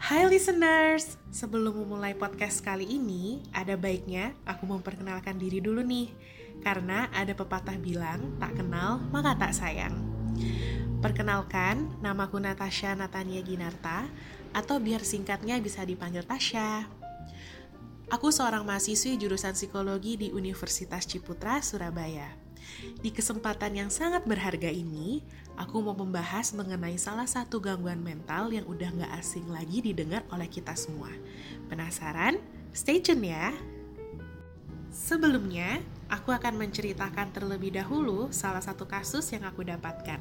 Hai listeners, sebelum memulai podcast kali ini, ada baiknya aku memperkenalkan diri dulu nih. Karena ada pepatah bilang, tak kenal maka tak sayang. Perkenalkan, namaku Natasha Natania Ginarta, atau biar singkatnya bisa dipanggil Tasha. Aku seorang mahasiswi jurusan psikologi di Universitas Ciputra, Surabaya. Di kesempatan yang sangat berharga ini, aku mau membahas mengenai salah satu gangguan mental yang udah gak asing lagi didengar oleh kita semua. Penasaran? Stay tune ya! Sebelumnya, aku akan menceritakan terlebih dahulu salah satu kasus yang aku dapatkan.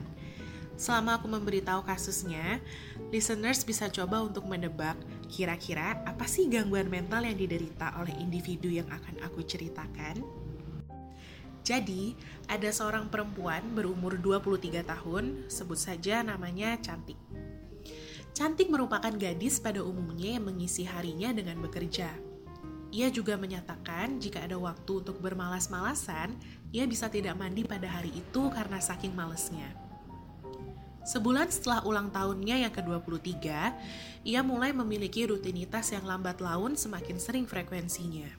Selama aku memberitahu kasusnya, listeners bisa coba untuk menebak kira-kira apa sih gangguan mental yang diderita oleh individu yang akan aku ceritakan. Jadi, ada seorang perempuan berumur 23 tahun, sebut saja namanya Cantik. Cantik merupakan gadis pada umumnya yang mengisi harinya dengan bekerja. Ia juga menyatakan jika ada waktu untuk bermalas-malasan, ia bisa tidak mandi pada hari itu karena saking malesnya. Sebulan setelah ulang tahunnya yang ke-23, ia mulai memiliki rutinitas yang lambat laun semakin sering frekuensinya.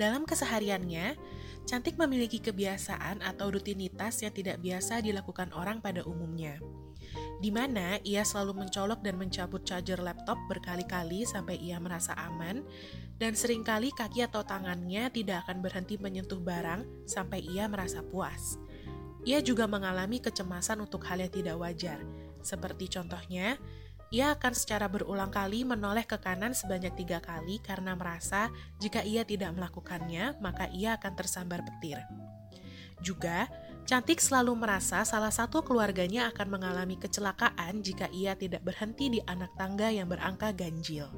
Dalam kesehariannya, Cantik memiliki kebiasaan atau rutinitas yang tidak biasa dilakukan orang pada umumnya. Di mana ia selalu mencolok dan mencabut charger laptop berkali-kali sampai ia merasa aman, dan sering kali kaki atau tangannya tidak akan berhenti menyentuh barang sampai ia merasa puas. Ia juga mengalami kecemasan untuk hal yang tidak wajar, seperti contohnya ia akan secara berulang kali menoleh ke kanan sebanyak tiga kali karena merasa jika ia tidak melakukannya, maka ia akan tersambar petir. Juga, Cantik selalu merasa salah satu keluarganya akan mengalami kecelakaan jika ia tidak berhenti di anak tangga yang berangka ganjil.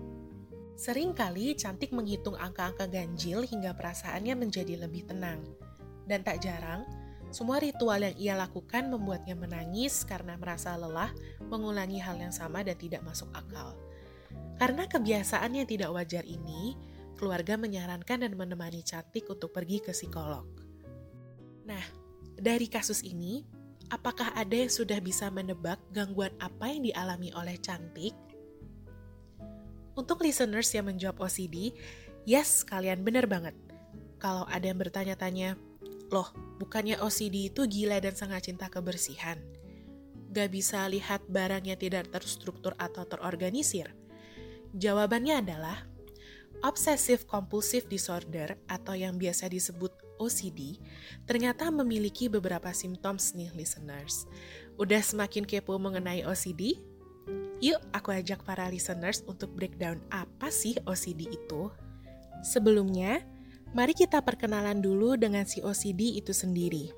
Seringkali Cantik menghitung angka-angka ganjil hingga perasaannya menjadi lebih tenang. Dan tak jarang, semua ritual yang ia lakukan membuatnya menangis karena merasa lelah mengulangi hal yang sama dan tidak masuk akal. Karena kebiasaan yang tidak wajar ini, keluarga menyarankan dan menemani Cantik untuk pergi ke psikolog. Nah, dari kasus ini, apakah ada yang sudah bisa menebak gangguan apa yang dialami oleh Cantik? Untuk listeners yang menjawab OCD, yes, kalian benar banget. Kalau ada yang bertanya-tanya, Loh, bukannya OCD itu gila dan sangat cinta kebersihan? Gak bisa lihat barangnya tidak terstruktur atau terorganisir? Jawabannya adalah Obsessive Compulsive Disorder atau yang biasa disebut OCD ternyata memiliki beberapa simptoms nih listeners. Udah semakin kepo mengenai OCD? Yuk aku ajak para listeners untuk breakdown apa sih OCD itu. Sebelumnya, Mari kita perkenalan dulu dengan si OCD itu sendiri.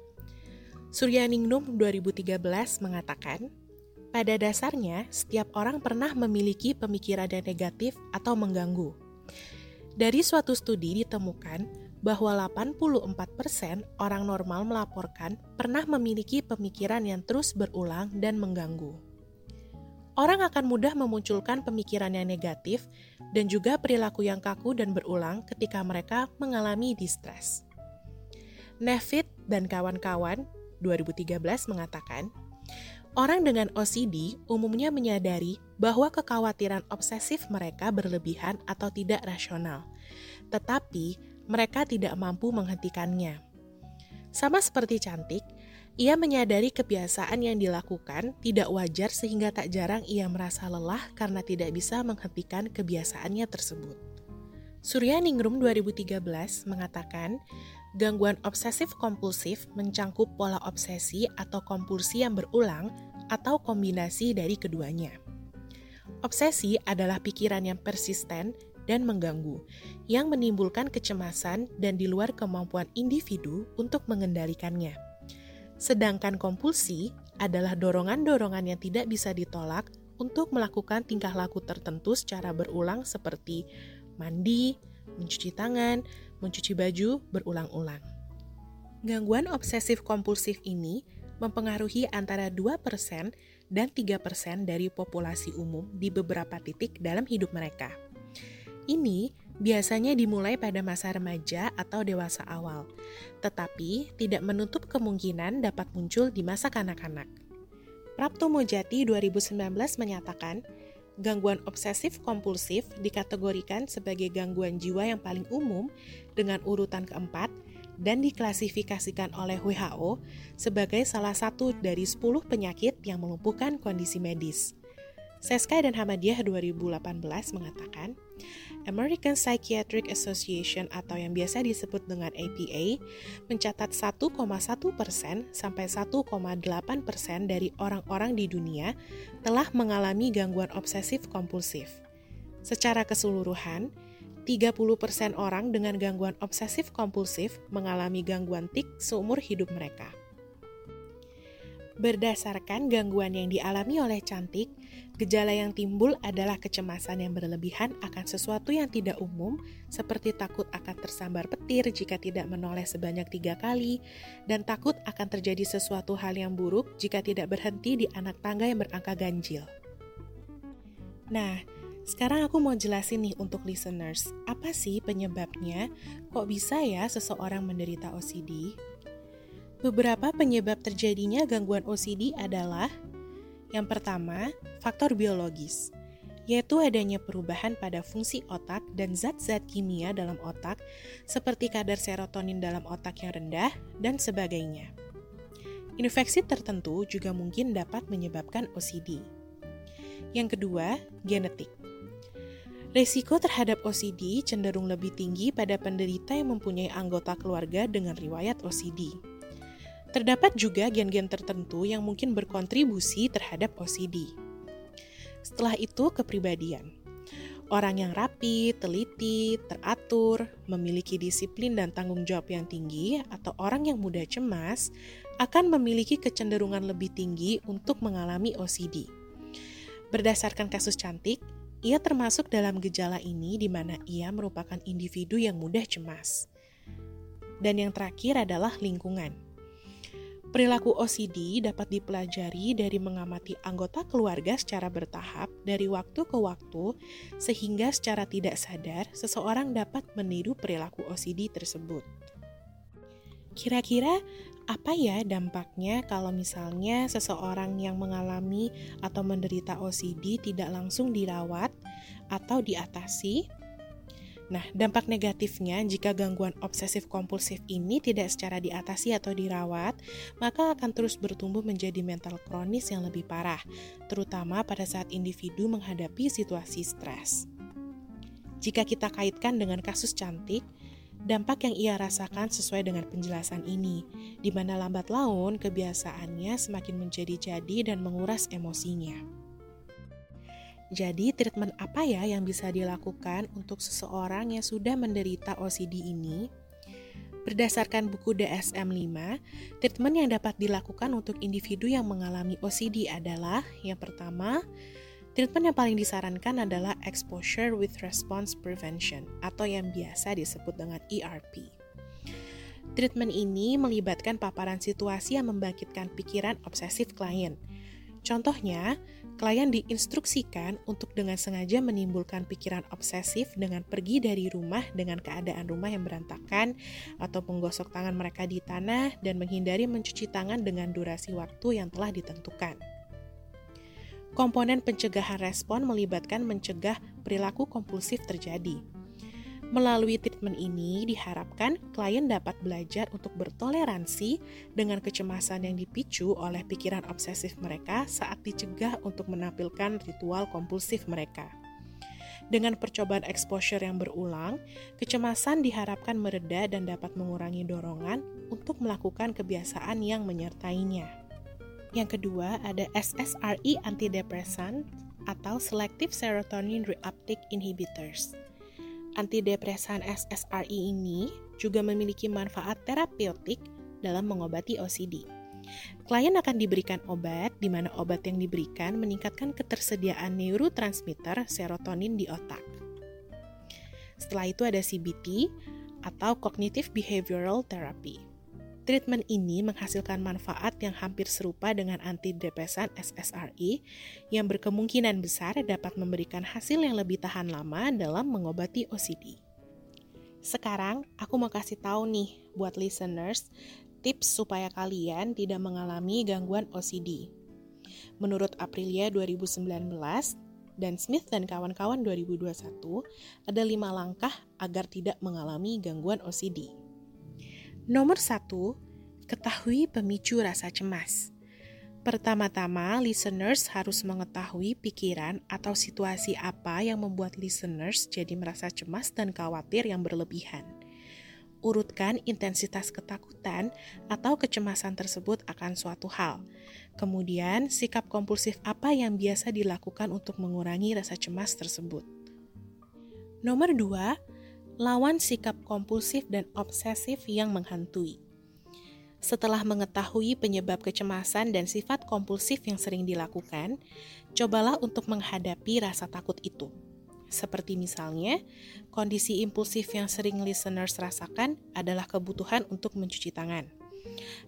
Suryaningrum 2013 mengatakan, pada dasarnya setiap orang pernah memiliki pemikiran yang negatif atau mengganggu. Dari suatu studi ditemukan bahwa 84% orang normal melaporkan pernah memiliki pemikiran yang terus berulang dan mengganggu orang akan mudah memunculkan pemikiran yang negatif dan juga perilaku yang kaku dan berulang ketika mereka mengalami distres. Nevitt dan kawan-kawan 2013 mengatakan, orang dengan OCD umumnya menyadari bahwa kekhawatiran obsesif mereka berlebihan atau tidak rasional, tetapi mereka tidak mampu menghentikannya. Sama seperti cantik, ia menyadari kebiasaan yang dilakukan tidak wajar sehingga tak jarang ia merasa lelah karena tidak bisa menghentikan kebiasaannya tersebut. Surya Ningrum 2013 mengatakan, gangguan obsesif kompulsif mencangkup pola obsesi atau kompulsi yang berulang atau kombinasi dari keduanya. Obsesi adalah pikiran yang persisten dan mengganggu, yang menimbulkan kecemasan dan di luar kemampuan individu untuk mengendalikannya. Sedangkan kompulsi adalah dorongan-dorongan yang tidak bisa ditolak untuk melakukan tingkah laku tertentu secara berulang seperti mandi, mencuci tangan, mencuci baju berulang-ulang. Gangguan obsesif kompulsif ini mempengaruhi antara 2% dan 3% dari populasi umum di beberapa titik dalam hidup mereka. Ini biasanya dimulai pada masa remaja atau dewasa awal, tetapi tidak menutup kemungkinan dapat muncul di masa kanak-kanak. Prapto Mojati 2019 menyatakan, gangguan obsesif kompulsif dikategorikan sebagai gangguan jiwa yang paling umum dengan urutan keempat dan diklasifikasikan oleh WHO sebagai salah satu dari 10 penyakit yang melumpuhkan kondisi medis. Seskai dan Hamadiah 2018 mengatakan, American Psychiatric Association atau yang biasa disebut dengan APA mencatat 1,1 persen sampai 1,8 persen dari orang-orang di dunia telah mengalami gangguan obsesif kompulsif. Secara keseluruhan, 30 persen orang dengan gangguan obsesif kompulsif mengalami gangguan tik seumur hidup mereka. Berdasarkan gangguan yang dialami oleh cantik, gejala yang timbul adalah kecemasan yang berlebihan akan sesuatu yang tidak umum, seperti takut akan tersambar petir jika tidak menoleh sebanyak tiga kali, dan takut akan terjadi sesuatu hal yang buruk jika tidak berhenti di anak tangga yang berangka ganjil. Nah, sekarang aku mau jelasin nih untuk listeners, apa sih penyebabnya? Kok bisa ya seseorang menderita OCD? Beberapa penyebab terjadinya gangguan OCD adalah yang pertama, faktor biologis, yaitu adanya perubahan pada fungsi otak dan zat-zat kimia dalam otak, seperti kadar serotonin dalam otak yang rendah, dan sebagainya. Infeksi tertentu juga mungkin dapat menyebabkan OCD. Yang kedua, genetik. Resiko terhadap OCD cenderung lebih tinggi pada penderita yang mempunyai anggota keluarga dengan riwayat OCD. Terdapat juga gen-gen tertentu yang mungkin berkontribusi terhadap OCD. Setelah itu, kepribadian. Orang yang rapi, teliti, teratur, memiliki disiplin dan tanggung jawab yang tinggi, atau orang yang mudah cemas, akan memiliki kecenderungan lebih tinggi untuk mengalami OCD. Berdasarkan kasus cantik, ia termasuk dalam gejala ini di mana ia merupakan individu yang mudah cemas. Dan yang terakhir adalah lingkungan. Perilaku OCD dapat dipelajari dari mengamati anggota keluarga secara bertahap dari waktu ke waktu, sehingga secara tidak sadar seseorang dapat meniru perilaku OCD tersebut. Kira-kira apa ya dampaknya kalau misalnya seseorang yang mengalami atau menderita OCD tidak langsung dirawat atau diatasi? Nah, dampak negatifnya jika gangguan obsesif kompulsif ini tidak secara diatasi atau dirawat, maka akan terus bertumbuh menjadi mental kronis yang lebih parah, terutama pada saat individu menghadapi situasi stres. Jika kita kaitkan dengan kasus cantik, dampak yang ia rasakan sesuai dengan penjelasan ini, di mana lambat laun kebiasaannya semakin menjadi-jadi dan menguras emosinya. Jadi, treatment apa ya yang bisa dilakukan untuk seseorang yang sudah menderita OCD ini? Berdasarkan buku DSM-5, treatment yang dapat dilakukan untuk individu yang mengalami OCD adalah yang pertama, treatment yang paling disarankan adalah exposure with response prevention atau yang biasa disebut dengan ERP. Treatment ini melibatkan paparan situasi yang membangkitkan pikiran obsesif klien. Contohnya, klien diinstruksikan untuk dengan sengaja menimbulkan pikiran obsesif dengan pergi dari rumah dengan keadaan rumah yang berantakan atau menggosok tangan mereka di tanah dan menghindari mencuci tangan dengan durasi waktu yang telah ditentukan. Komponen pencegahan respon melibatkan mencegah perilaku kompulsif terjadi. Melalui treatment ini, diharapkan klien dapat belajar untuk bertoleransi dengan kecemasan yang dipicu oleh pikiran obsesif mereka saat dicegah untuk menampilkan ritual kompulsif mereka. Dengan percobaan exposure yang berulang, kecemasan diharapkan mereda dan dapat mengurangi dorongan untuk melakukan kebiasaan yang menyertainya. Yang kedua, ada SSRI antidepresan atau Selective Serotonin Reuptake Inhibitors antidepresan SSRI ini juga memiliki manfaat terapeutik dalam mengobati OCD. Klien akan diberikan obat di mana obat yang diberikan meningkatkan ketersediaan neurotransmitter serotonin di otak. Setelah itu ada CBT atau Cognitive Behavioral Therapy. Treatment ini menghasilkan manfaat yang hampir serupa dengan antidepresan SSRI yang berkemungkinan besar dapat memberikan hasil yang lebih tahan lama dalam mengobati OCD. Sekarang aku mau kasih tahu nih buat listeners tips supaya kalian tidak mengalami gangguan OCD. Menurut Aprilia 2019, dan Smith dan kawan-kawan 2021 ada lima langkah agar tidak mengalami gangguan OCD. Nomor satu, ketahui pemicu rasa cemas. Pertama-tama, listeners harus mengetahui pikiran atau situasi apa yang membuat listeners jadi merasa cemas dan khawatir yang berlebihan. Urutkan intensitas ketakutan atau kecemasan tersebut akan suatu hal. Kemudian, sikap kompulsif apa yang biasa dilakukan untuk mengurangi rasa cemas tersebut. Nomor dua, lawan sikap kompulsif dan obsesif yang menghantui. Setelah mengetahui penyebab kecemasan dan sifat kompulsif yang sering dilakukan, cobalah untuk menghadapi rasa takut itu. Seperti misalnya, kondisi impulsif yang sering listeners rasakan adalah kebutuhan untuk mencuci tangan.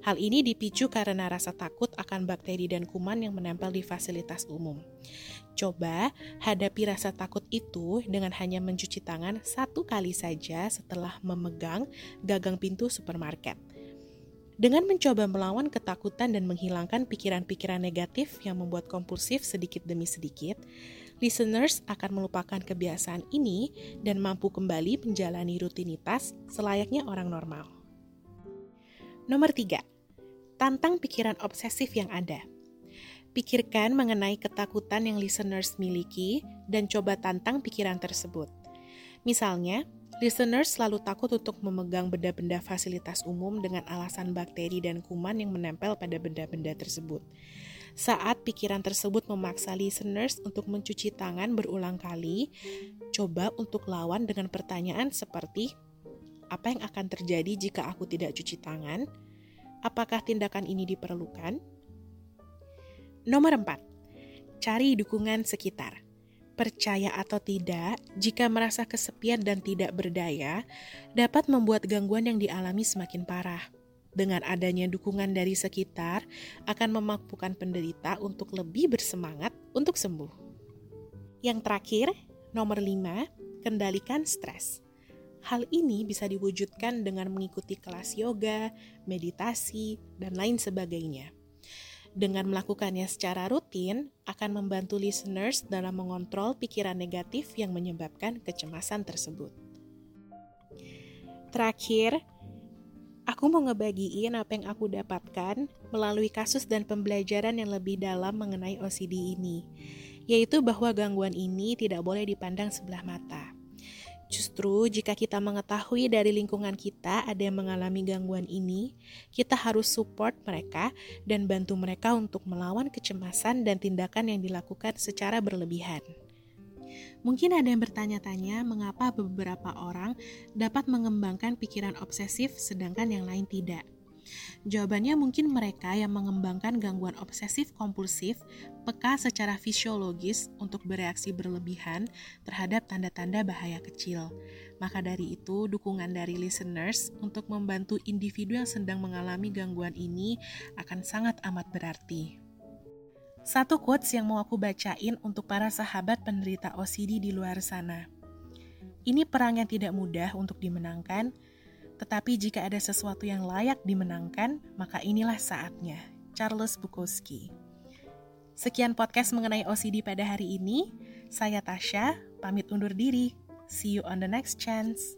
Hal ini dipicu karena rasa takut akan bakteri dan kuman yang menempel di fasilitas umum. Coba hadapi rasa takut itu dengan hanya mencuci tangan satu kali saja setelah memegang gagang pintu supermarket. Dengan mencoba melawan ketakutan dan menghilangkan pikiran-pikiran negatif yang membuat kompulsif sedikit demi sedikit, listeners akan melupakan kebiasaan ini dan mampu kembali menjalani rutinitas selayaknya orang normal. Nomor tiga, tantang pikiran obsesif yang ada. Pikirkan mengenai ketakutan yang listeners miliki dan coba tantang pikiran tersebut. Misalnya, listeners selalu takut untuk memegang benda-benda fasilitas umum dengan alasan bakteri dan kuman yang menempel pada benda-benda tersebut. Saat pikiran tersebut memaksa listeners untuk mencuci tangan berulang kali, coba untuk lawan dengan pertanyaan seperti, "Apa yang akan terjadi jika aku tidak cuci tangan? Apakah tindakan ini diperlukan?" Nomor 4. Cari dukungan sekitar. Percaya atau tidak, jika merasa kesepian dan tidak berdaya, dapat membuat gangguan yang dialami semakin parah. Dengan adanya dukungan dari sekitar, akan memampukan penderita untuk lebih bersemangat untuk sembuh. Yang terakhir, nomor 5, kendalikan stres. Hal ini bisa diwujudkan dengan mengikuti kelas yoga, meditasi, dan lain sebagainya. Dengan melakukannya secara rutin, akan membantu listeners dalam mengontrol pikiran negatif yang menyebabkan kecemasan tersebut. Terakhir, aku mau ngebagiin apa yang aku dapatkan melalui kasus dan pembelajaran yang lebih dalam mengenai OCD ini, yaitu bahwa gangguan ini tidak boleh dipandang sebelah mata. Justru jika kita mengetahui dari lingkungan kita ada yang mengalami gangguan ini, kita harus support mereka dan bantu mereka untuk melawan kecemasan dan tindakan yang dilakukan secara berlebihan. Mungkin ada yang bertanya-tanya mengapa beberapa orang dapat mengembangkan pikiran obsesif sedangkan yang lain tidak. Jawabannya mungkin mereka yang mengembangkan gangguan obsesif kompulsif peka secara fisiologis untuk bereaksi berlebihan terhadap tanda-tanda bahaya kecil. Maka dari itu, dukungan dari listeners untuk membantu individu yang sedang mengalami gangguan ini akan sangat amat berarti. Satu quotes yang mau aku bacain untuk para sahabat penderita OCD di luar sana. Ini perang yang tidak mudah untuk dimenangkan, tetapi jika ada sesuatu yang layak dimenangkan, maka inilah saatnya. Charles Bukowski. Sekian podcast mengenai OCD pada hari ini. Saya Tasha, pamit undur diri. See you on the next chance.